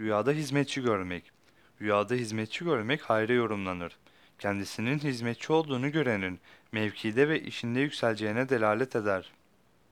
Rüyada hizmetçi görmek. Rüyada hizmetçi görmek hayra yorumlanır. Kendisinin hizmetçi olduğunu görenin mevkide ve işinde yükseleceğine delalet eder.